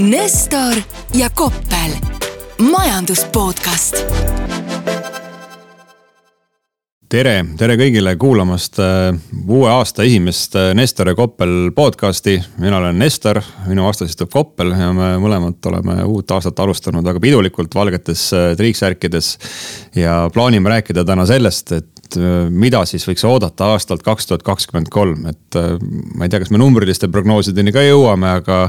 Nestor ja Koppel, majandus podcast. tere, tere kõigile kuulamast äh, uue aasta esimest äh, Nestor ja Koppel podcast'i. mina olen Nestor, minu vastas istub Koppel ja me mõlemad oleme uut aastat alustanud väga pidulikult valgetes äh, triiksärkides. ja plaanime rääkida täna sellest, et mida siis võiks oodata aastalt kaks tuhat kakskümmend kolm, et ma ei tea, kas me numbriliste prognoosideni ka jõuame, aga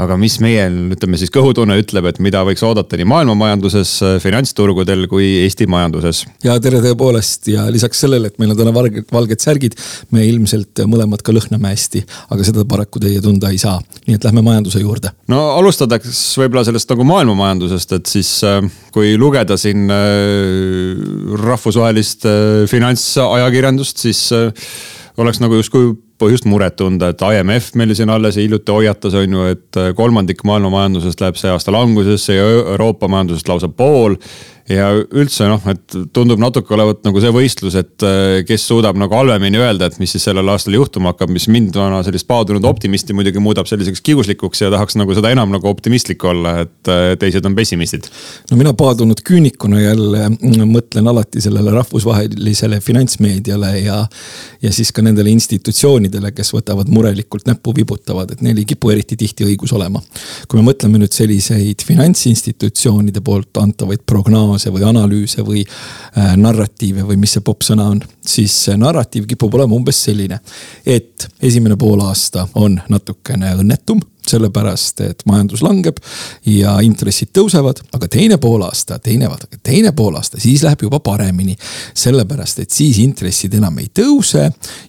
aga mis meie, ütleme siis kõhutunne ütleb, et mida võiks oodata nii maailma majanduses, finantsturgudel kui Eesti majanduses. ja tere tõepoolest ja lisaks sellele, et meil on täna valged, valged särgid, me ilmselt mõlemad ka lõhname hästi, aga seda paraku teie tunda ei saa. nii et lähme majanduse juurde. no alustades võib-olla sellest nagu maailma majandusest, et siis äh, kui lugeda siin äh, rahvusvahelist äh, finantsajakirjandust, siis oleks nagu justkui põhjust muret tunda, et IMF meil siin alles hiljuti hoiatas, on ju, et kolmandik maailma majandusest läheb see aasta langusesse ja Euroopa majandusest lausa pool ja üldse noh, et tundub natuke olevat nagu see võistlus, et äh, kes suudab nagu halvemini öelda, et mis siis sellel aastal juhtuma hakkab, mis mind vana sellist paadunud optimisti muidugi muudab selliseks kiuslikuks ja tahaks nagu seda enam nagu optimistlik olla, et äh, teised on pessimistid. no mina paadunud küünikuna jälle mm, mõtlen alati sellele rahvusvahelisele finantsmeediale ja, ja siis ka nendele institutsioonidele, kes võtavad murelikult näppu, vibutavad, et neil ei kipu eriti tihti õigus olema. kui me mõtleme nüüd selliseid finantsinstitutsioonide poolt antavaid prognoose prognoose või analüüse või äh, narratiive või mis see popp sõna on. siis see narratiiv kipub olema umbes selline, et esimene poolaasta on natukene õnnetum sellepärast et majandus langeb ja intressid tõusevad, aga teine poolaasta, teine vaadake, teine poolaasta, siis läheb juba paremini. sellepärast, et siis intressid enam ei tõuse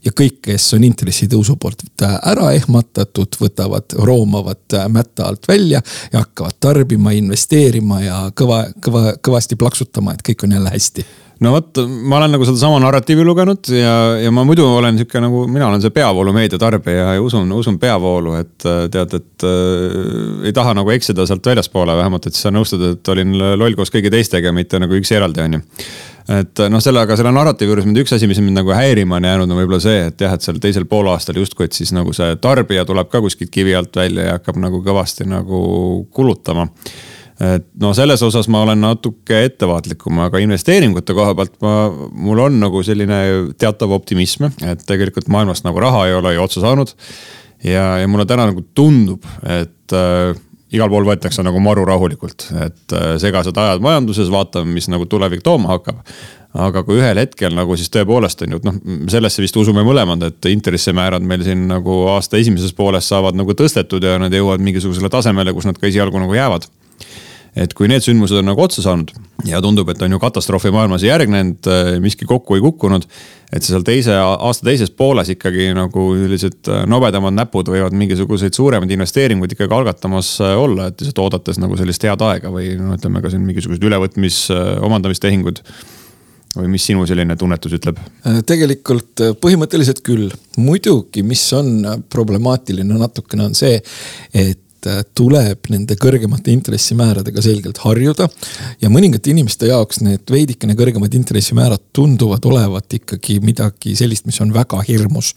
ja kõik, kes on intressitõusu poolt ära ehmatatud, võtavad, roomavad mätta alt välja ja hakkavad tarbima, investeerima ja kõva, kõva, kõvasti plaksutama, et kõik on jälle hästi no vot, ma olen nagu sedasama narratiivi lugenud ja, ja ma muidu olen sihuke nagu, mina olen see peavoolumeedia tarbija ja usun, usun peavoolu, et äh, tead, et äh, ei taha nagu eksida sealt väljaspoole vähemalt, et sa nõustud, et olin loll koos kõigi teistega, mitte nagu üks eraldi, on ju et noh, selle, aga selle narratiivi juures mind üks asi, mis mind nagu häirima on jäänud, on võib-olla see, et jah, et seal teisel poolaastal justkui, et siis nagu see tarbija tuleb ka kuskilt kivi alt välja ja hakkab nagu kõvasti nagu kulutama et no selles osas ma olen natuke ettevaatlikum, aga investeeringute koha pealt ma, mul on nagu selline teatav optimism, et tegelikult maailmast nagu raha ei ole ju otsa saanud. ja, ja mulle täna nagu tundub, et äh, igal pool võetakse nagu maru rahulikult, et äh, segased ajad majanduses, vaatame, mis nagu tulevik tooma hakkab aga kui ühel hetkel nagu siis tõepoolest on ju, et noh, sellesse vist usume mõlemad, et intressimäärad meil siin nagu aasta esimeses pooles saavad nagu tõstetud ja nad jõuavad mingisugusele tasemele, kus nad ka esialgu nagu jäävad et kui need sündmused on nagu otsa saanud ja tundub, et on ju katastroofi maailmas järgnenud, äh, miski kokku ei kukkunud. et seal teise aasta teises pooles ikkagi nagu sellised äh, nobedamad näpud võivad mingisuguseid suuremaid investeeringuid ikkagi algatamas äh, olla, et lihtsalt oodates nagu sellist head aega või no ütleme ka siin mingisugused ülevõtmis, omandamistehingud või mis sinu selline tunnetus ütleb? tegelikult põhimõtteliselt küll, muidugi, mis on problemaatiline natukene on see, et Äh, tuleb nende kõrgemate intressimääradega selgelt harjuda. ja mõningate inimeste jaoks need veidikene kõrgemad intressimäärad tunduvad olevat ikkagi midagi sellist, mis on väga hirmus.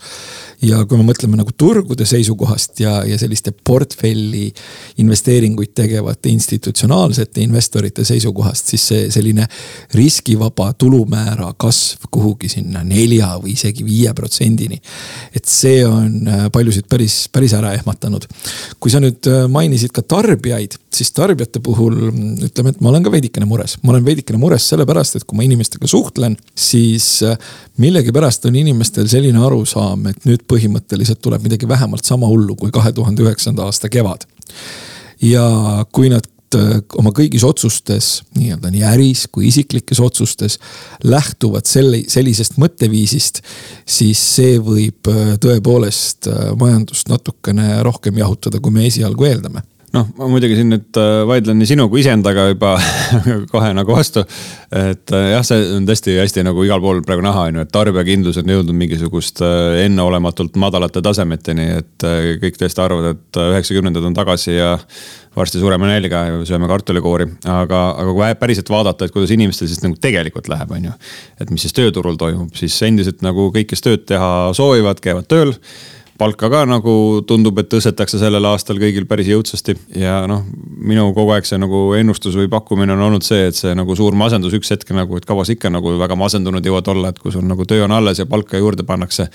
ja kui me mõtleme nagu turgude seisukohast ja, ja selliste portfelli investeeringuid tegevate institutsionaalsete investorite seisukohast, siis see selline riskivaba tulumäära kasv kuhugi sinna nelja või isegi viie protsendini. et see on äh, paljusid päris, päris ära ehmatanud. kui sa nüüd mainisid ka tarbijaid, siis tarbijate puhul ütleme, et ma olen ka veidikene mures. ma olen veidikene mures sellepärast, et kui ma inimestega suhtlen, siis äh, millegipärast on inimestel selline arusaam, et nüüd põhimõtteliselt tuleb midagi vähemalt sama hullu kui kahe tuhande üheksanda aasta kevad. ja kui nad äh, oma kõigis otsustes, nii-öelda nii äris kui isiklikes otsustes lähtuvad selle, sellisest mõtteviisist, siis see võib äh, tõepoolest majandust natukene rohkem jahutada, kui me esialgu eeldame noh, ma muidugi siin nüüd äh, vaidlen nii sinu kui iseendaga juba kohe nagu vastu. et äh, jah, see on tõesti hästi nagu igal pool praegu näha, on ju, et tarbijakindlus on jõudnud mingisugust äh, enneolematult madalate tasemeteni, et kõik tõesti arvavad, et üheksakümnendad on tagasi ja varsti sureme nälga ja sööme kartulikoori. aga, aga kui päriselt vaadata, et kuidas inimestel siis nagu tegelikult läheb, on ju. et mis siis tööturul toimub, siis endiselt nagu kõik, kes tööd teha soovivad, käivad tööl palka ka nagu tundub, et tõstetakse sellel aastal kõigil päris jõudsasti ja noh, minu kogu aeg see nagu ennustus või pakkumine on olnud see, et see nagu suur masendus üks hetk nagu, et kaua sa ikka nagu väga masendunud jõuad olla, et kui sul nagu töö on alles ja palka juurde pannakse.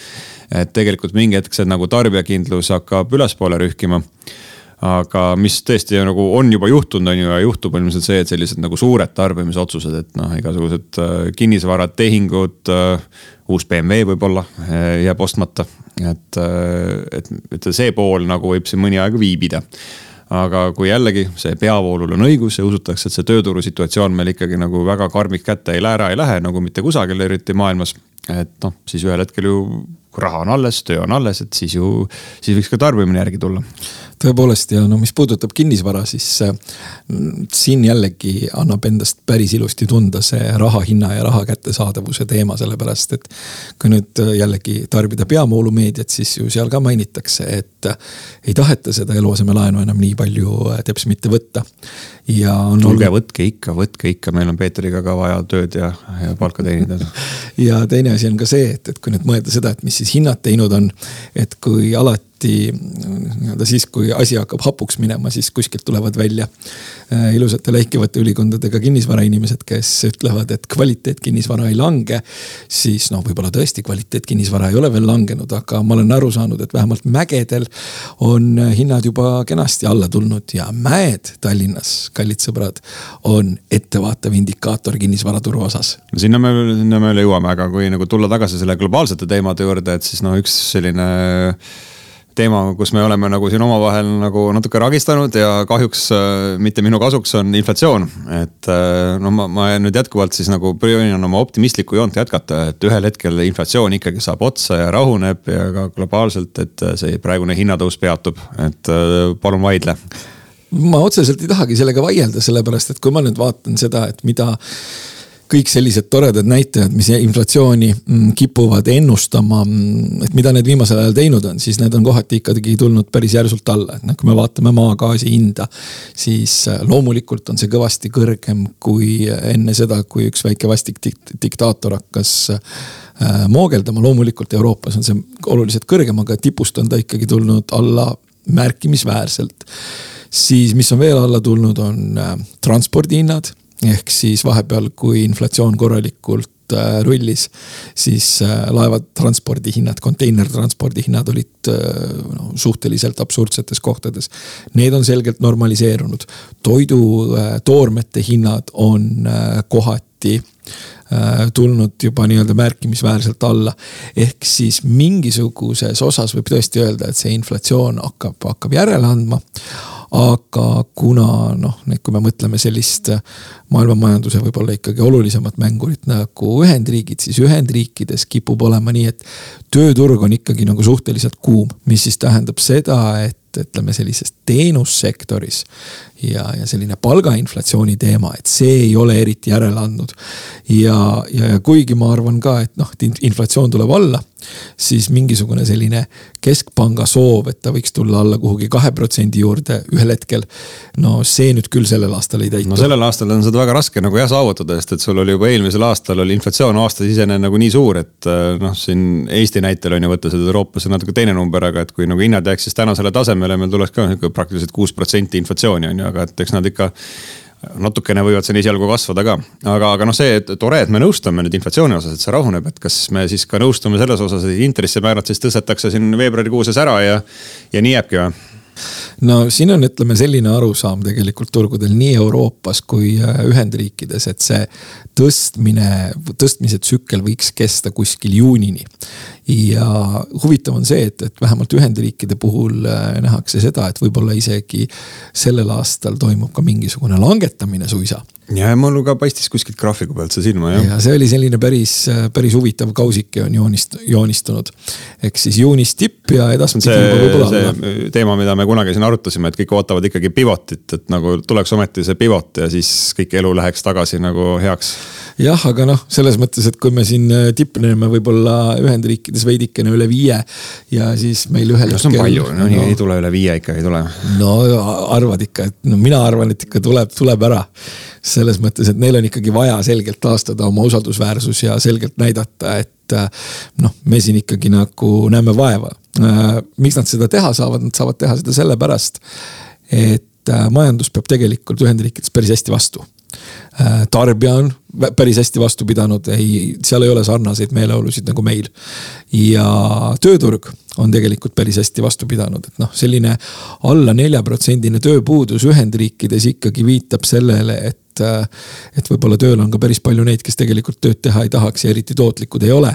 et tegelikult mingi hetk see nagu tarbijakindlus hakkab ülespoole rühkima aga mis tõesti nagu on juba juhtunud, on ju, ja juhtub, ilmselt see, et sellised nagu suured tarbimisotsused, et noh, igasugused äh, kinnisvarad, tehingud, äh, uus BMW võib-olla äh, jääb ostmata. et, et, et see pool nagu võib siin mõni aeg viibida aga kui jällegi see peavoolul on õigus ja usutakse, et see tööturu situatsioon meil ikkagi nagu väga karmilt kätte ei läära ei lähe nagu mitte kusagil, eriti maailmas. et noh, siis ühel hetkel ju kui raha on alles, töö on alles, et siis ju, siis võiks ka tarbimine järgi tulla tõepoolest ja no mis puudutab kinnisvara, siis äh, siin jällegi annab endast päris ilusti tunda see raha hinna ja raha kättesaadavuse teema, sellepärast et. kui nüüd jällegi tarbida peavoolumeediat, siis ju seal ka mainitakse, et äh, ei taheta seda eluasemelaenu enam nii palju äh, teps mitte võtta. ja on. tulge olnud..., võtke ikka, võtke ikka, meil on Peetriga ka vaja tööd ja, ja palka teenida ja teine asi on ka see, et, et kui nüüd mõelda seda, et mis siis hinnad teinud on, et kui alati eriti nii-öelda siis, kui asi hakkab hapuks minema, siis kuskilt tulevad välja äh, ilusate läikivate ülikondadega kinnisvarainimesed, kes ütlevad, et kvaliteet kinnisvara ei lange. siis noh, võib-olla tõesti kvaliteet kinnisvara ei ole veel langenud, aga ma olen aru saanud, et vähemalt mägedel on hinnad juba kenasti alla tulnud ja mäed Tallinnas, kallid sõbrad, on ettevaatav indikaator kinnisvaraturu osas. sinna me, sinna me veel jõuame, aga kui nagu tulla tagasi selle globaalsete teemade juurde, et siis noh, üks selline teema, kus me oleme nagu siin omavahel nagu natuke ragistanud ja kahjuks äh, mitte minu kasuks on inflatsioon. et äh, no ma, ma nüüd jätkuvalt siis nagu püüan oma optimistlikku joont jätkata, et ühel hetkel inflatsioon ikkagi saab otsa ja rahuneb ja ka globaalselt, et see praegune hinnatõus peatub, et äh, palun vaidle ma otseselt ei tahagi sellega vaielda, sellepärast et kui ma nüüd vaatan seda, et mida kõik sellised toredad näitajad, mis inflatsiooni mm, kipuvad ennustama, mm, et mida need viimasel ajal teinud on, siis need on kohati ikkagi tulnud päris järsult alla, et noh, kui me vaatame maagaasi hinda. siis äh, loomulikult on see kõvasti kõrgem kui enne seda, kui üks väike vastik diktaator hakkas äh, moogeldama, loomulikult Euroopas on see oluliselt kõrgem, aga tipust on ta ikkagi tulnud alla märkimisväärselt. siis, mis on veel alla tulnud, on äh, transpordihinnad ehk siis vahepeal, kui inflatsioon korralikult äh, rullis, siis äh, laevatranspordi hinnad, konteinertranspordi hinnad olid äh, no, suhteliselt absurdsetes kohtades. Need on selgelt normaliseerunud. toidu toormete hinnad on kohati tulnud juba nii-öelda märkimisväärselt alla. ehk siis mingisuguses osas võib tõesti öelda, et see inflatsioon hakkab, hakkab järele andma aga kuna noh, nüüd kui me mõtleme sellist maailma majanduse võib-olla ikkagi olulisemat mängurit nagu Ühendriigid, siis Ühendriikides kipub olema nii, et tööturg on ikkagi nagu suhteliselt kuum, mis siis tähendab seda, et ütleme sellises teenussektoris ja, ja selline palgainflatsiooni teema, et see ei ole eriti järele andnud. ja, ja, ja kuigi ma arvan ka, et noh, et inflatsioon tuleb alla, siis mingisugune selline keskpanga soov, et ta võiks tulla alla kuhugi kahe protsendi juurde ühel hetkel. no see nüüd küll sellel aastal ei täitu. no sellel aastal on seda väga raske nagu jah saavutada, sest et sul oli juba eelmisel aastal oli inflatsioon aastasisene nagu nii suur, et noh, siin Eesti näitel on ju võtta seda Euroopas on natuke teine number, aga et kui nagu hinnad jääks siis tänasele tasemele, meil tuleks ka nihuke praktiliselt kuus protsenti inflatsiooni on ju, aga et eks nad ikka natukene võivad siin esialgu kasvada ka, aga, aga noh, see et tore, et me nõustume nüüd inflatsiooni osas, et see rahuneb, et kas me siis ka nõustume selles osas, et intressimäärad siis tõstetakse siin veebruarikuuses ära ja, ja nii jääbki või? no siin on, ütleme selline arusaam tegelikult turgudel nii Euroopas kui äh, Ühendriikides, et see tõstmine, tõstmise tsükkel võiks kesta kuskil juunini ja huvitav on see, et, et vähemalt Ühendriikide puhul äh, nähakse seda, et võib-olla isegi sellel aastal toimub ka mingisugune langetamine suisa. ja mul ka paistis kuskilt graafiku pealt see silma jah. ja see oli selline päris, äh, päris huvitav kausike on joonist-, joonistunud. ehk siis juunis tipp ja edaspidi juba võib-olla alla. teema, mida me kunagi siin arutasime, et kõik ootavad ikkagi pivotit, et nagu tuleks ometi see pivot ja siis kõik elu läheks tagasi nagu heaks jah, aga noh, selles mõttes, et kui me siin äh, tipneme võib-olla Ühendriikides veidikene üle viie ja siis meil ühel hetkel. see on palju, no nii no, ei tule üle viie ikka ei tule. no arvad ikka, et no mina arvan, et ikka tuleb, tuleb ära. selles mõttes, et neil on ikkagi vaja selgelt taastada oma usaldusväärsus ja selgelt näidata, et et noh, me siin ikkagi nagu näeme vaeva. miks nad seda teha saavad, nad saavad teha seda sellepärast, et majandus peab tegelikult Ühendriikides päris hästi vastu Äh, tarbija on päris hästi vastu pidanud, ei, seal ei ole sarnaseid meeleolusid nagu meil. ja tööturg on tegelikult päris hästi vastu pidanud, et noh, selline alla neljaprotsendine tööpuudus Ühendriikides ikkagi viitab sellele, et et võib-olla tööl on ka päris palju neid, kes tegelikult tööd teha ei tahaks ja eriti tootlikud ei ole.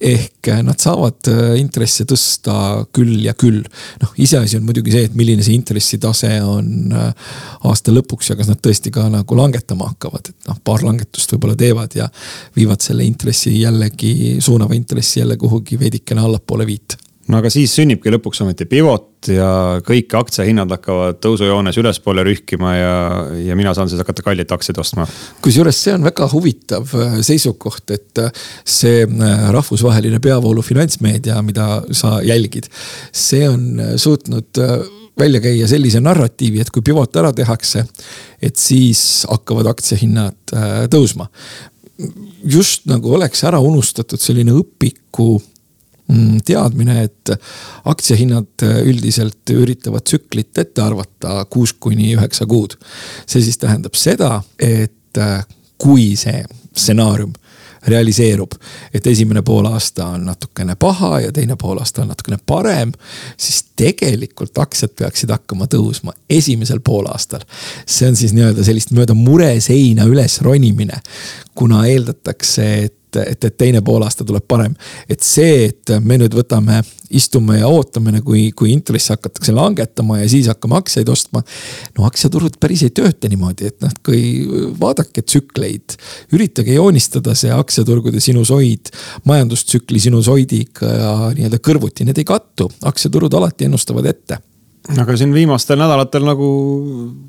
ehk nad saavad äh, intresse tõsta küll ja küll. noh, iseasi on muidugi see, et milline see intressitase on äh, aasta lõpuks ja kas nad tõesti ka nagu langetama hakkavad, et noh, paar langetust võib-olla teevad ja viivad selle intressi jällegi, suunava intressi jälle kuhugi veidikene allapoole viit no aga siis sünnibki lõpuks ometi pivot ja kõik aktsiahinnad hakkavad tõusujoones ülespoole rühkima ja, ja mina saan siis hakata kallilt aktsiaid ostma. kusjuures see on väga huvitav äh, seisukoht, et äh, see äh, rahvusvaheline peavoolu finantsmeedia, mida sa jälgid, see on suutnud välja käia sellise narratiivi, et kui pivot ära tehakse, et siis hakkavad aktsiahinnad tõusma. just nagu oleks ära unustatud selline õpiku teadmine, et aktsiahinnad üldiselt üritavad tsüklit ette arvata kuus kuni üheksa kuud. see siis tähendab seda, et äh, kui see stsenaarium realiseerub, et esimene poolaasta on natukene paha ja teine poolaasta on natukene parem, siis tegelikult aktsiad peaksid hakkama tõusma esimesel poolaastal. see on siis nii-öelda sellist mööda mureseina üles ronimine, kuna eeldatakse, et et, et, teine poolaasta tuleb parem. et see, et me nüüd võtame, istume ja ootame, kui, kui intressi hakatakse langetama ja siis hakkame aktsiaid ostma. no aktsiaturud päris ei tööta niimoodi, et noh, kui vaadake tsükleid, üritage joonistada see aktsiaturgude sinusoid majandustsükli sinusoidiga ja nii-öelda kõrvuti, need ei kattu, aktsiaturud alati ennustavad ette aga siin viimastel nädalatel nagu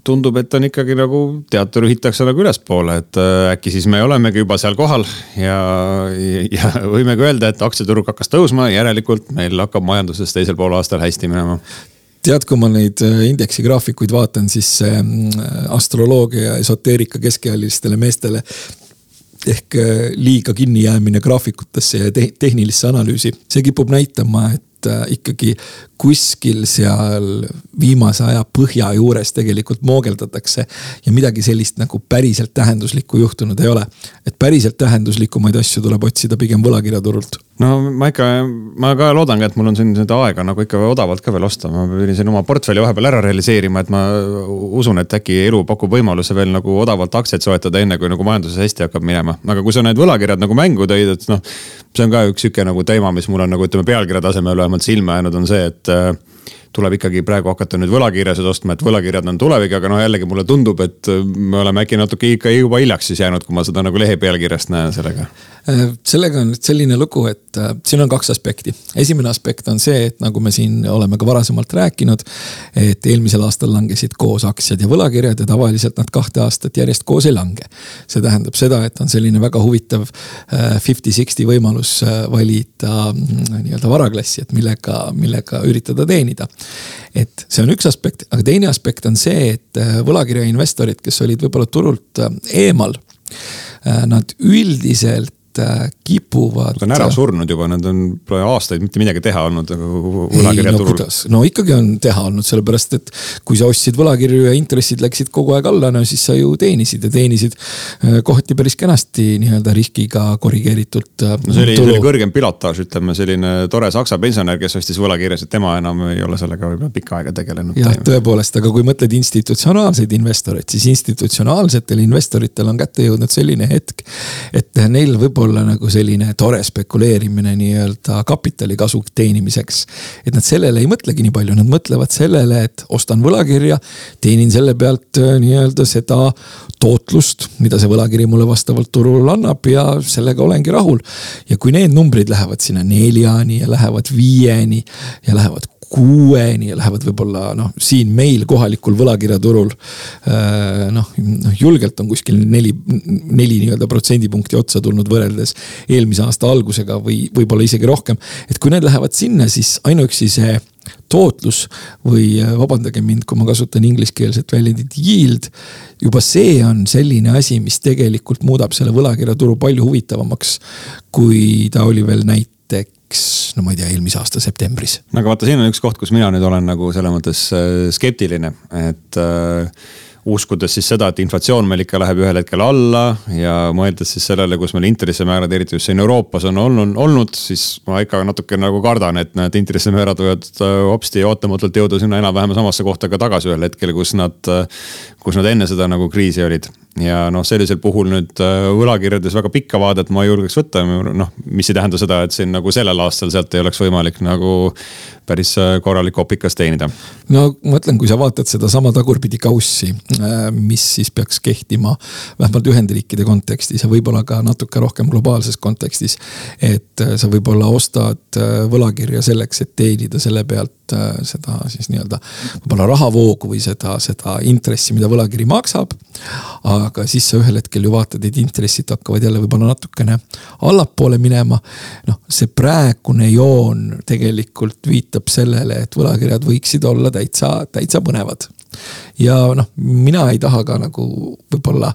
tundub, et on ikkagi nagu teater ühitakse nagu ülespoole, et äh, äkki siis me olemegi juba seal kohal ja, ja võimegi öelda, et aktsiaturg hakkas tõusma, järelikult meil hakkab majanduses teisel poolaastal hästi minema. Tead, kui ma neid äh, indeksi graafikuid vaatan, siis see mm, astroloogia ja esoteerika keskealistele meestele ehk äh, liiga kinnijäämine graafikutesse ja tehnilisse analüüsi, see kipub näitama, et ikkagi kuskil seal viimase aja põhja juures tegelikult moogeldatakse. ja midagi sellist nagu päriselt tähenduslikku juhtunud ei ole. et päriselt tähenduslikumaid asju tuleb otsida pigem võlakirjaturult. no ma ikka, ma ka loodangi, et mul on siin seda aega nagu ikka odavalt ka veel osta, ma pidin siin oma portfelli vahepeal ära realiseerima, et ma usun, et äkki elu pakub võimaluse veel nagu odavalt aktsiaid soetada, enne kui nagu majanduses hästi hakkab minema. aga kui sa need võlakirjad nagu mängu tõid, et noh, see on ka üks sihuke nagu teema, mis mul on nagu ütleme pealkirja tasemel vähemalt silma jäänud, on see, et äh, tuleb ikkagi praegu hakata nüüd võlakirjasid ostma, et võlakirjad on tulevik, aga noh, jällegi mulle tundub, et äh, me oleme äkki natuke ikka juba hiljaks siis jäänud, kui ma seda nagu lehe pealkirjast näen sellega. Äh, sellega on nüüd selline lugu, et äh, siin on kaks aspekti. esimene aspekt on see, et nagu me siin oleme ka varasemalt rääkinud, et eelmisel aastal langesid koos aktsiad ja võlakirjad ja tavaliselt nad kahte aastat järjest koos ei lange. see tähendab seda, et on selline väga huvitav fifty-sixty võimalus valida mm, nii-öelda varaklassi, et millega, millega üritada teenida et see on üks aspekt, aga teine aspekt on see, et äh, võlakirjainvestorid, kes olid võib-olla turult äh, eemal. Äh, nad üldiselt kipuvad. Nad on ära surnud juba, nad on pole aastaid mitte midagi teha olnud võlakirjaturul no,. no ikkagi on teha olnud, sellepärast et kui sa ostsid võlakirju ja intressid läksid kogu aeg alla, no siis sa ju teenisid ja teenisid äh, kohati päris kenasti nii-öelda riskiga korrigeeritult. Äh, no see oli, see oli kõrgem pilotaaž, ütleme selline tore saksa pensionär, kes ostis võlakirjasid, tema enam ei ole sellega võib-olla pikka aega tegelenud. jah, tõepoolest, aga kui mõtled institutsionaalseid investoreid, siis institutsionaalsetel investoritel on kätte jõudnud selline hetk, et neil võib-olla nagu selline tore spekuleerimine nii-öelda kapitalikasu teenimiseks. et nad sellele ei mõtlegi nii palju, nad mõtlevad sellele, et ostan võlakirja, teenin selle pealt äh, nii-öelda seda tootlust, mida see võlakiri mulle vastavalt turul annab ja sellega olengi rahul. ja kui need numbrid lähevad sinna neljani ja lähevad viieni ja lähevad kuueni ja lähevad võib-olla noh, siin meil kohalikul võlakirjaturul. Äh, noh, noh julgelt on kuskil neli, neli nii-öelda protsendipunkti otsa tulnud võrreldes eelmise aasta algusega või võib-olla isegi rohkem. et kui need lähevad sinna, siis ainuüksi see tootlus või äh, vabandage mind, kui ma kasutan ingliskeelset väljendit yield. juba see on selline asi, mis tegelikult muudab selle võlakirjaturu palju huvitavamaks, kui ta oli veel näiteks no ma ei tea, eelmise aasta septembris. aga vaata, siin on üks koht, kus mina nüüd olen nagu selles mõttes äh, skeptiline, et äh, uskudes siis seda, et inflatsioon meil ikka läheb ühel hetkel alla ja mõeldes siis sellele, kus meil intressimäärad, eriti just siin Euroopas on olnud, olnud, siis ma ikka natuke nagu kardan, et need intressimäärad võivad äh, hopsti ootamatult jõuda sinna enam-vähem samasse kohta ka tagasi ühel hetkel, kus nad, äh, kus nad enne seda nagu kriisi olid. Ja noh, sellisel puhul nüüd äh, võlakirjades väga pikka vaadet ma ei julgeks võtta, noh, mis ei tähenda seda, et siin nagu sellel aastal sealt ei oleks võimalik nagu päris äh, korralik kopikas teenida. no ma ütlen, kui sa vaatad sedasama tagurpidi kaussi, äh, mis siis peaks kehtima vähemalt Ühendriikide kontekstis ja võib-olla ka natuke rohkem globaalses kontekstis. et sa võib-olla ostad võlakirja selleks, et teenida selle pealt seda siis nii-öelda võib-olla rahavoogu või seda, seda intressi, mida võlakiri maksab aga siis sa ühel hetkel ju vaatad, et intressid hakkavad jälle võib-olla natukene allapoole minema. noh, see praegune joon tegelikult viitab sellele, et võlakirjad võiksid olla täitsa, täitsa põnevad. ja noh, mina ei taha ka nagu võib-olla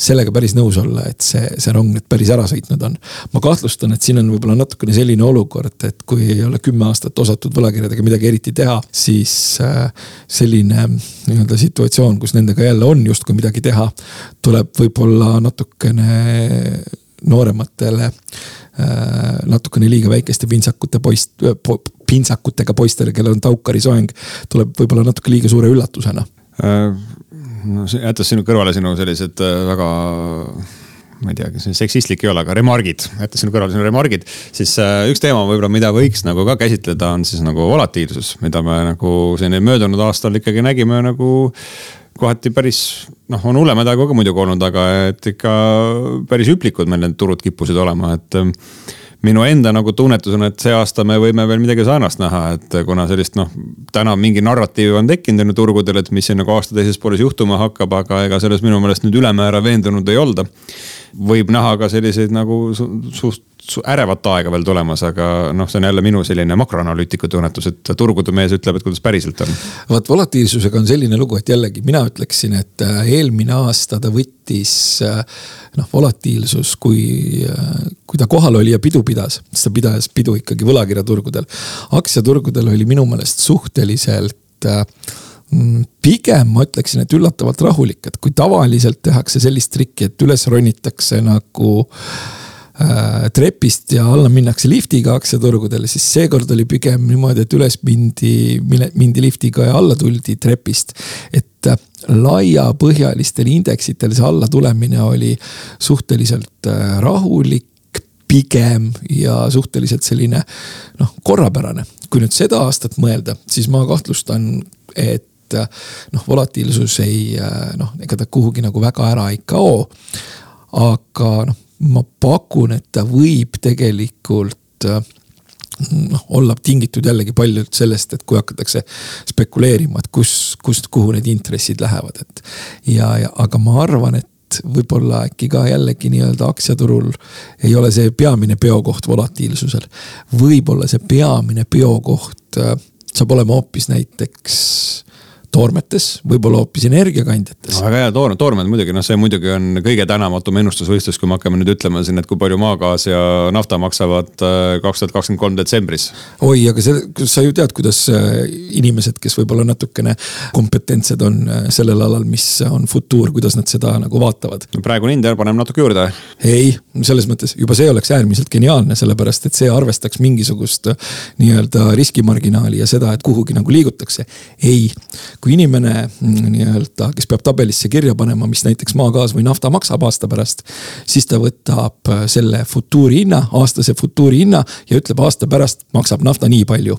sellega päris nõus olla, et see, see rong nüüd päris ära sõitnud on. ma kahtlustan, et siin on võib-olla natukene selline olukord, et kui ei ole kümme aastat osatud võlakirjadega midagi eriti teha, siis äh, selline nii-öelda situatsioon, kus nendega jälle on justkui midagi teha, tuleb võib-olla natukene noorematele äh, natukene liiga väikeste pintsakute poist po,, pintsakutega poistele, kellel on taukari soeng, tuleb võib-olla natuke liiga suure üllatusena. Äh, no jättes sinu kõrvale sinu sellised äh, väga ma ei tea, kas see seksistlik ei ole, aga remargid, jättes sinu kõrvale sinu remargid, siis äh, üks teema võib-olla, mida võiks nagu ka käsitleda, on siis nagu volatiilsus, mida me nagu siin möödunud aastal ikkagi nägime nagu kohati päris noh, on hullemaid aegu ka muidugi olnud, aga et ikka päris hüplikud meil need turud kippusid olema, et minu enda nagu tunnetus on, et see aasta me võime veel midagi sarnast näha, et kuna sellist noh, täna mingi narratiiv on tekkinud turgudel, et mis siin nagu aasta teises pooles juhtuma hakkab, aga ega selles minu meelest nüüd ülemäära veendunud ei olda. Võib näha ka selliseid nagu suht ärevat aega veel tulemas, aga noh, see on jälle minu selline makroanalüütiku tunnetus, et turgude mees ütleb, et kuidas päriselt on. vot volatiilsusega on selline lugu, et jällegi mina ütleksin, et äh, eelmine aasta ta võttis äh, noh, volatiilsus, kui, äh, kui ta kohal oli ja pidu pidas, siis ta pidas pidu ikkagi võlakirjaturgudel. aktsiaturgudel oli minu meelest suhteliselt mm, pigem ma ütleksin, et üllatavalt rahulik, et kui tavaliselt tehakse sellist trikki, et üles ronitakse nagu äh, trepist ja alla minnakse liftiga aktsiaturgudele, siis seekord oli pigem niimoodi, et üles mindi, mindi liftiga ja alla tuldi trepist. et äh, laiapõhjalistel indeksitel see allatulemine oli suhteliselt äh, rahulik pigem ja suhteliselt selline noh, korrapärane. kui nüüd seda aastat mõelda, siis ma kahtlustan, et noh, volatiilsus ei noh, ega ta kuhugi nagu väga ära ei kao. aga noh ma pakun, et ta võib tegelikult äh, noh, olla tingitud jällegi paljult sellest, et kui hakatakse spekuleerima, et kus, kust, kuhu need intressid lähevad, et. ja, ja aga ma arvan, et võib-olla äkki ka jällegi nii-öelda aktsiaturul ei ole see peamine peokoht volatiilsusel. võib-olla see peamine peokoht äh, saab olema hoopis näiteks toormetes, võib-olla hoopis energiakandjates no,. väga hea, toorm, toormed muidugi, noh, see muidugi on kõige tänamatum ennustusvõistlus, kui me hakkame nüüd ütlema siin, et kui palju maagaas ja nafta maksavad äh, kaks tuhat kakskümmend kolm detsembris. oi, aga see, sa ju tead, kuidas äh, inimesed, kes võib-olla natukene kompetentsed on äh, sellel alal, mis on futuur, kuidas nad seda nagu vaatavad. praegune Indial paneb natuke juurde. ei, selles mõttes juba see oleks äärmiselt geniaalne, sellepärast et see arvestaks mingisugust nii-öelda riskimarginaali ja seda, et kuhugi nagu liigutakse. ei kui inimene mm, nii-öelda, kes peab tabelisse kirja panema, mis näiteks maagaas või nafta maksab aasta pärast. siis ta võtab äh, selle futuuri hinna, aastase futuuri hinna ja ütleb aasta pärast maksab nafta nii palju.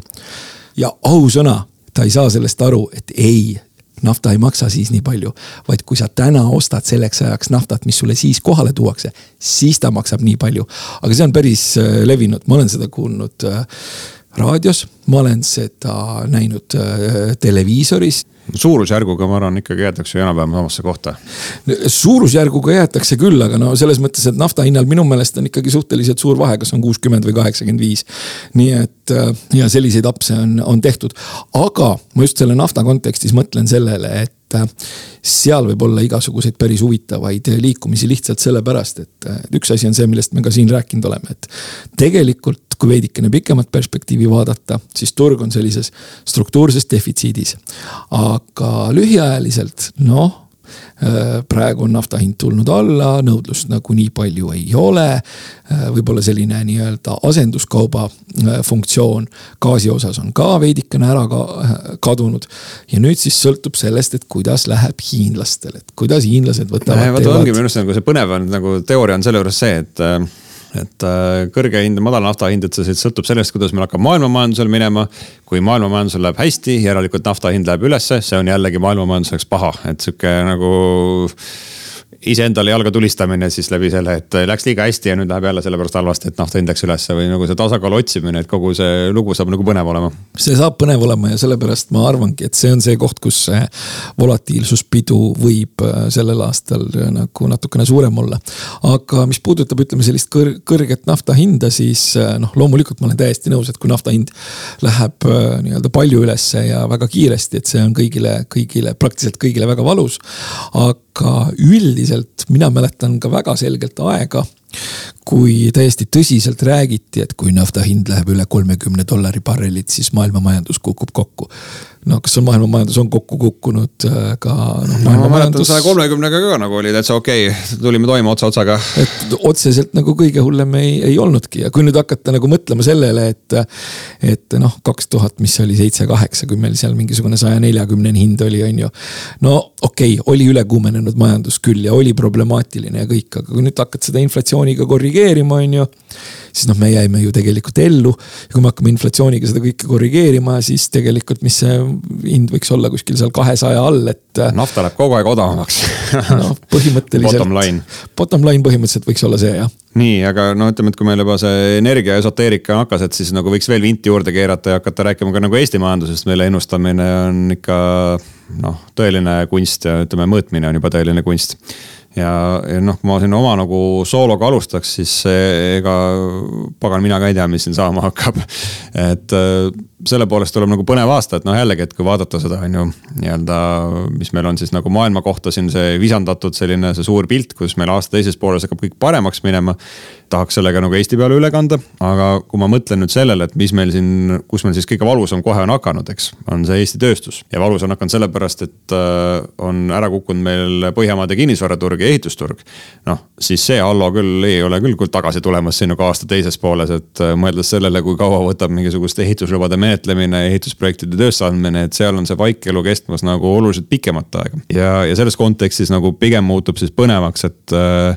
ja ausõna, ta ei saa sellest aru, et ei nafta ei maksa siis nii palju, vaid kui sa täna ostad selleks ajaks naftat, mis sulle siis kohale tuuakse, siis ta maksab nii palju. aga see on päris äh, levinud, ma olen seda kuulnud äh, raadios, ma olen seda näinud televiisoris suurusjärguga ma arvan ikkagi jäetakse enam-vähem samasse kohta. suurusjärguga jäetakse küll, aga no selles mõttes, et nafta hinnal minu meelest on ikkagi suhteliselt suur vahe, kas on kuuskümmend või kaheksakümmend viis. nii et äh, ja selliseid apse on, on tehtud, aga ma just selle nafta kontekstis mõtlen sellele, et äh, seal võib olla igasuguseid päris huvitavaid liikumisi lihtsalt sellepärast, et äh, üks asi on see, millest me ka siin rääkinud oleme, et tegelikult kui veidikene pikemat perspektiivi vaadata, siis turg on sellises struktuurses defitsiidis. aga lühiajaliselt noh äh, praegu on nafta hind tulnud alla, nõudlust nagu nii palju ei ole. Äh, võib-olla selline nii-öelda asenduskauba äh, funktsioon gaasi osas on ka veidikene ära ka, kadunud. ja nüüd siis sõltub sellest, et kuidas läheb hiinlastel, et kuidas hiinlased võtavad. vaata ongi minu arust nagu see põnev on nagu teooria on selle juures see, et et äh, kõrge hind ja madal nafta hind, et see sõltub sellest, kuidas meil hakkab maailmamajandusel minema. kui maailmamajandusel läheb hästi, järelikult nafta hind läheb ülesse, see on jällegi maailmamajanduse jaoks paha, et sihuke nagu iseendale jalga tulistamine siis läbi selle, et läks liiga hästi ja nüüd läheb jälle sellepärast halvasti, et nafta hind läks ülesse või nagu see tasakaalu otsimine, et kogu see lugu saab nagu põnev olema. see saab põnev olema ja sellepärast ma arvangi, et see on see koht, kus see volatiilsuspidu võib äh, sellel aastal äh, nagu natukene suurem olla. aga mis puudutab, ütleme sellist kõr kõrget nafta hinda, siis äh, noh, loomulikult ma olen täiesti nõus, et kui nafta hind läheb nii-öelda palju ülesse ja väga kiiresti, et see on kõigile, kõigile, praktiliselt kõigile väga valus. aga üldiselt mina mäletan ka väga selgelt aega kui täiesti tõsiselt räägiti, et kui nafta hind läheb üle kolmekümne dollari barrelit, siis maailma majandus kukub kokku no kas on maailma majandus on kokku kukkunud äh, ka noh. ma mäletan saja kolmekümnega ka nagu oli täitsa okei okay., tulime toime ots otsaga. et otseselt nagu kõige hullem ei, ei olnudki ja kui nüüd hakata nagu mõtlema sellele, et. et noh, kaks tuhat, mis oli seitse-kaheksa, kui meil seal mingisugune saja neljakümnene hind oli, on ju. no okei okay,, oli ülekuumenenud majandus küll ja oli problemaatiline ja kõik, aga kui nüüd hakkad seda inflatsiooniga korrigeerima, on ju siis noh, me jäime ju tegelikult ellu. ja kui me hakkame inflatsiooniga seda kõike korrigeerima, siis tegelikult, mis see hind võiks olla kuskil seal kahesaja all, et. Äh, nafta läheb kogu aeg odavamaks noh, põhimõtteliselt. Bottom line. Bottom line põhimõtteliselt võiks olla see jah nii, aga no ütleme, et kui meil juba see energia esoteerika hakkas, et siis nagu võiks veel vinti juurde keerata ja hakata rääkima ka nagu Eesti majandusest, mille ennustamine on ikka noh, tõeline kunst ja ütleme, mõõtmine on juba tõeline kunst ja, ja noh, kui ma siin oma nagu soologa alustaks, siis ega pagan, mina ka ei tea, mis siin saama hakkab. et äh, selle poolest tuleb nagu põnev aasta, et noh, jällegi, et kui vaadata seda, on ju, nii-öelda, mis meil on siis nagu maailma kohta siin see visandatud selline see suur pilt, kus meil aasta teises pooles hakkab kõik paremaks minema. Tahaks sellega nagu Eesti peale üle kanda, aga kui ma mõtlen nüüd sellele, et mis meil siin, kus meil siis kõige valusam kohe on hakanud, eks, on see Eesti tööstus. ja valus on hakanud sellepärast, et äh, on ära kukkunud meil Põhjamaade kinnisvaraturg ja ehitusturg. noh, siis see Allo küll ei ole küll tagasi tulemas siin nagu aasta teises pooles, et äh, mõeldes sellele, kui kaua võtab mingisugust ehituslubade menetlemine, ehitusprojektide töösse andmine, et seal on see vaikelu kestmas nagu oluliselt pikemat aega. ja, ja selles kontekstis nagu pigem muutub siis põnevaks, et äh,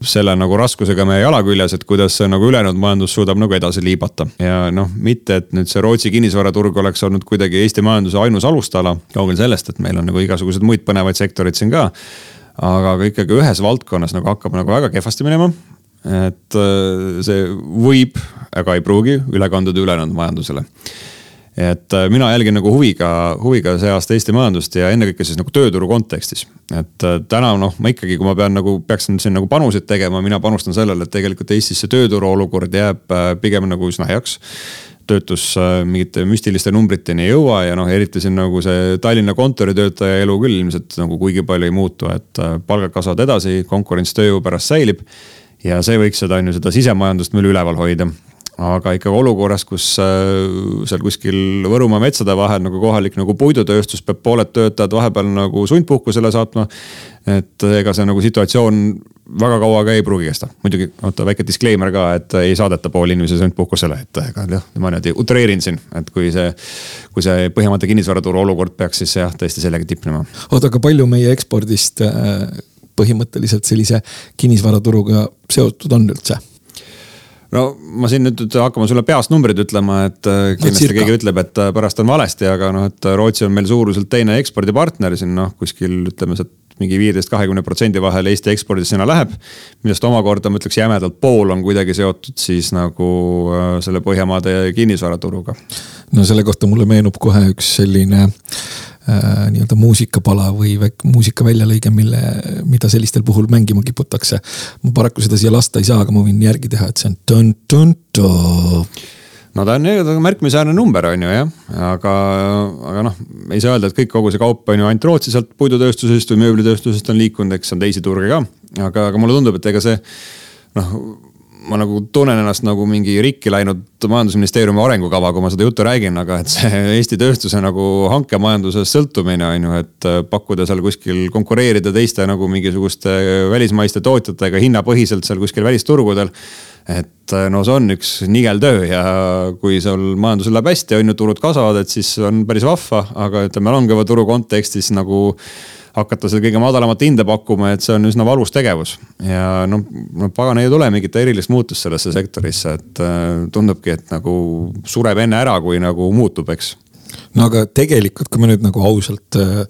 selle nagu raskusega meie jala küljes, et kuidas nagu ülejäänud majandus suudab nagu edasi liibata. ja noh, mitte, et nüüd see Rootsi kinnisvaraturg oleks olnud kuidagi Eesti majanduse ainus alustala, kaugel sellest, et meil on nagu igasuguseid muid põnevaid sektoreid siin ka. aga, aga ikkagi ühes valdkonnas nagu hakkab nagu väga kehvasti minema et äh, see võib, aga ei pruugi üle kanduda ülejäänud majandusele. Et äh, mina jälgin nagu huviga, huviga see aasta Eesti majandust ja ennekõike siis nagu tööturu kontekstis. et äh, täna noh, ma ikkagi, kui ma pean nagu, peaksin siin nagu panuseid tegema, mina panustan sellele, et tegelikult Eestis see tööturu olukord jääb pigem nagu üsna heaks töötus mingite müstiliste numbriteni ei jõua ja noh, eriti siin nagu see Tallinna kontoritöötaja elu küll ilmselt nagu kuigi palju ei muutu, et palgad kasvavad edasi, konkurents tööjõu pärast säilib ja see võiks seda, on ju, seda sisemajandust meil üleval hoida aga ikkagi olukorras, kus äh, seal kuskil Võrumaa metsade vahel nagu kohalik nagu puidutööstus peab pooled töötajad vahepeal nagu sundpuhkusele saatma. et ega see nagu situatsioon väga kaua ka ei pruugi kesta. muidugi, oota väike disclaimer ka, et ei saadeta pooli inimesi sundpuhkusele, et ega jah, ma niimoodi utreerin siin, et kui see. kui see Põhjamaade kinnisvaraturu olukord peaks siis jah, tõesti sellega tipnema. oota, aga palju meie ekspordist äh, põhimõtteliselt sellise kinnisvaraturuga seotud on üldse? No ma siin nüüd hakkama sulle peast numbrid ütlema, et äh, kindlasti no, keegi ütleb, et äh, pärast on valesti, aga noh, et Rootsi on meil suuruselt teine ekspordipartner siin noh, kuskil ütleme sealt mingi viieteist, kahekümne protsendi vahel Eesti ekspordist sinna läheb. millest omakorda ma ütleks jämedalt pool on kuidagi seotud siis nagu äh, selle Põhjamaade kinnisvaraturuga. no selle kohta mulle meenub kohe üks selline äh, nii-öelda muusikapala või muusika väljalõige, mille, mida sellistel puhul mängima kiputakse. ma paraku seda siia lasta ei saa, aga ma võin järgi teha, et see on tun-tun-tun no ta on märkimisväärne number, on ju jah, aga, aga noh, ei saa öelda, et kõik, kogu see kaup on ju ainult Rootsi sealt puidutööstusest või mööblitööstusest on liikunud, eks on teisi turge ka. aga, aga mulle tundub, et ega see noh, ma nagu tunnen ennast nagu mingi rikki läinud majandusministeeriumi arengukava, kui ma seda juttu räägin, aga et see Eesti tööstuse nagu hankemajandusest sõltumine on ju, et pakkuda seal kuskil, konkureerida teiste nagu mingisuguste välismaiste tootjatega hinnapõhiselt seal kuskil välisturgudel et äh, no see on üks nigel töö ja kui sul majandusel läheb hästi, on ju, turud kasvavad, et siis on päris vahva, aga ütleme langeva turu kontekstis nagu hakata seda kõige madalamat hinda pakkuma, et see on üsna valus tegevus. ja noh, no pagan ei tule mingit erilist muutust sellesse sektorisse, et äh, tundubki, et nagu sureb enne ära, kui nagu muutub, eks no aga tegelikult, kui me nüüd nagu ausalt äh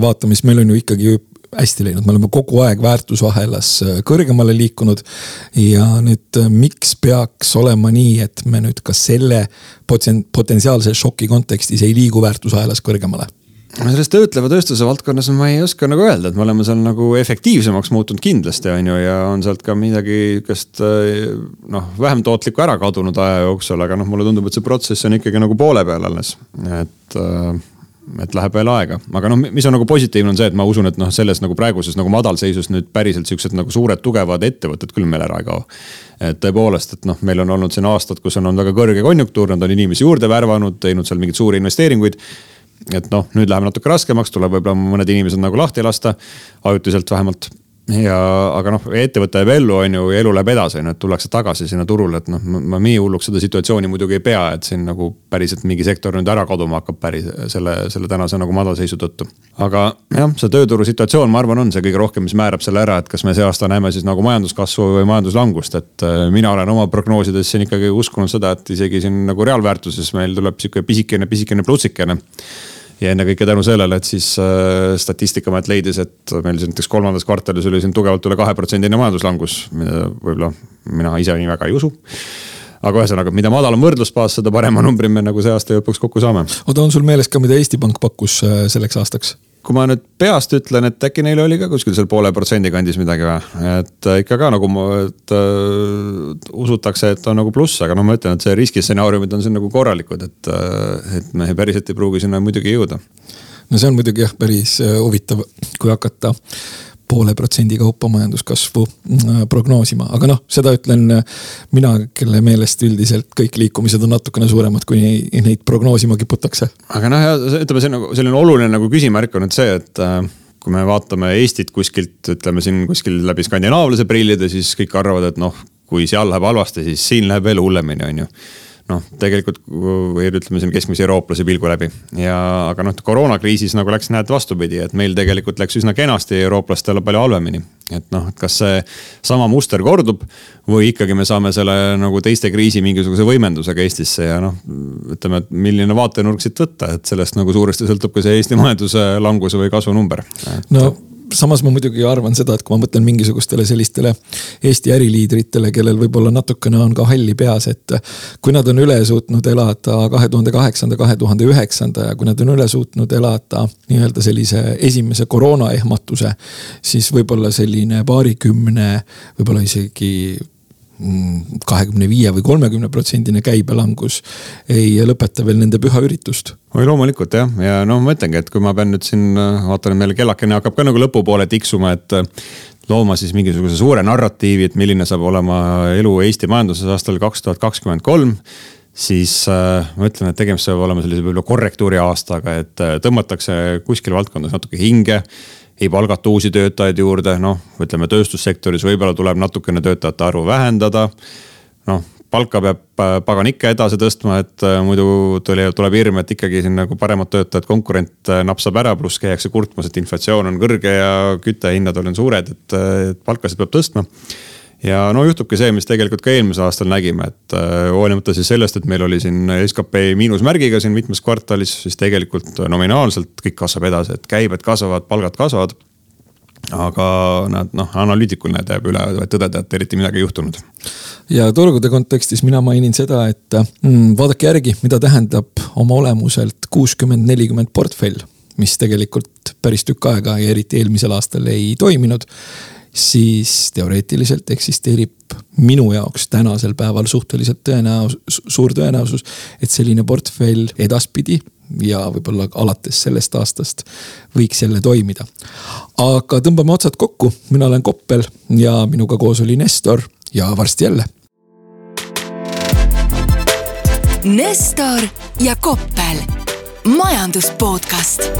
vaatame, siis meil on ju ikkagi hästi läinud, me oleme kogu aeg väärtusahelas äh, kõrgemale liikunud. ja nüüd äh, miks peaks olema nii, et me nüüd ka selle potsen-, potentsiaalse šoki kontekstis ei liigu väärtusahelas kõrgemale? no selles töötleva tööstuse valdkonnas ma ei oska nagu öelda, et me oleme seal nagu efektiivsemaks muutunud kindlasti on ju ja on sealt ka midagi sihukest äh, noh, vähem tootlikku ära kadunud aja jooksul, aga noh, mulle tundub, et see protsess on ikkagi nagu poole peal alles, et et läheb veel aega, aga noh, mis on nagu positiivne, on see, et ma usun, et noh, selles nagu praeguses nagu madalseisus nüüd päriselt siuksed nagu suured tugevad ettevõtted küll meil ära ei kao. et tõepoolest, et noh, meil on olnud siin aastad, kus on olnud väga kõrge konjunktuur, nad on inimesi juurde värvanud, teinud seal mingeid suuri investeeringuid. Et noh, nüüd läheb natuke raskemaks, tuleb võib-olla mõned inimesed nagu lahti lasta, ajutiselt vähemalt ja, aga noh, ettevõte jääb ellu, on ju, ja elu läheb edasi, on ju, et tullakse tagasi sinna turule, et noh, ma nii hulluks seda situatsiooni muidugi ei pea, et siin nagu päriselt mingi sektor nüüd ära kaduma hakkab päris selle, selle tänase nagu madalseisu tõttu. aga jah, see tööturu situatsioon, ma arvan, on see kõige rohkem, mis määrab selle ära, et kas me see aasta näeme siis nagu majanduskasvu või majanduslangust, et äh, mina olen oma prognoosides siin ikkagi uskunud seda, et isegi siin nagu reaalväärtuses meil tuleb sihuke pisikene, pisikene plussikene ja ennekõike tänu sellele, et siis äh, Statistikaamet leidis, et meil siin näiteks kolmandas kvartalis oli siin tugevalt üle kahe protsendine majanduslangus, mida võib-olla mina ise nii väga ei usu aga ühesõnaga, mida madalam võrdlusbaas, seda parema numbri me nagu see aasta lõpuks kokku saame. oota, on sul meeles ka, mida Eesti Pank pakkus äh, selleks aastaks? Kui ma nüüd peast ütlen, et äkki neil oli ka kuskil seal poole protsendi kandis midagi või, et äh, ikka ka nagu, et äh, usutakse, et on nagu pluss, aga noh, ma ütlen, et see riskistsenaariumid on siin nagu korralikud, et, äh, et me päriselt ei pruugi sinna muidugi jõuda. no see on muidugi jah, päris huvitav, kui hakata poole protsendi kaupa majanduskasvu äh, prognoosima, aga noh, seda ütlen äh, mina, kelle meelest üldiselt kõik liikumised on natukene suuremad, kui neid prognoosima kiputakse. aga noh, ütleme, see nagu selline oluline nagu küsimärk on nüüd see, et äh, kui me vaatame Eestit kuskilt, ütleme siin kuskil läbi skandinaavlase prillide, siis kõik arvavad, et noh, kui seal läheb halvasti, siis siin läheb veel hullemini, on ju noh, tegelikult või ütleme siin keskmise eurooplase pilgu läbi ja, aga noh, koroonakriisis nagu läks, näed vastupidi, et meil tegelikult läks üsna kenasti, eurooplastele palju halvemini. et noh, et kas see sama muster kordub või ikkagi me saame selle nagu teiste kriisi mingisuguse võimendusega Eestisse ja noh, ütleme, et milline vaatenurk siit võtta, et sellest nagu suuresti sõltub ka see Eesti majanduse languse või kasvu number. no samas ma muidugi arvan seda, et kui ma mõtlen mingisugustele sellistele Eesti äriliidritele, kellel võib-olla natukene on ka halli peas, et. kui nad on üle suutnud elada kahe tuhande kaheksanda, kahe tuhande üheksanda ja kui nad on üle suutnud elada nii-öelda sellise esimese koroona ehmatuse. siis võib-olla selline paarikümne, võib-olla isegi kahekümne viie või kolmekümne protsendine käibelangus ei lõpeta veel nende püha üritust. oi loomulikult jah, ja noh, ma ütlengi, et kui ma pean nüüd siin vaatan, et meil kellakene hakkab ka nagu lõpupoole tiksuma, et looma siis mingisuguse suure narratiivi, et milline saab olema elu Eesti majanduses aastal kaks tuhat kakskümmend kolm siis äh, ma ütlen, et tegemist saab olema sellise võib-olla korrektuuri aastaga, et äh, tõmmatakse kuskil valdkondas natuke hinge ei palgata uusi töötajaid juurde, noh, ütleme tööstussektoris võib-olla tuleb natukene töötajate arvu vähendada. noh, palka peab äh, pagan ikka edasi tõstma, et äh, muidu tuli, tuleb hirm, et ikkagi siin nagu paremad töötajad, konkurent äh, napsab ära, pluss käiakse kurtmas, et inflatsioon on kõrge ja küttehinnad on suured, et palkasid peab tõstma ja no juhtubki see, mis tegelikult ka eelmisel aastal nägime, et äh, hoolimata siis sellest, et meil oli siin skp miinusmärgiga siin mitmes kvartalis, siis tegelikult nominaalselt kõik kasvab edasi, et käibed kasvavad, palgad kasvavad. aga nad noh, analüütikul need jääb üle tõdeda, et eriti midagi ei juhtunud. ja turgude kontekstis mina mainin seda, et mm, vaadake järgi, mida tähendab oma olemuselt kuuskümmend, nelikümmend portfell mis tegelikult päris tükk aega ja eriti eelmisel aastal ei toiminud siis teoreetiliselt eksisteerib minu jaoks tänasel päeval suhteliselt tõenäos-, suur tõenäosus, et selline portfell edaspidi ja võib-olla alates sellest aastast võiks jälle toimida. aga tõmbame otsad kokku, mina olen Koppel ja minuga koos oli Nestor ja varsti jälle. Nestor ja Koppel, majandus podcast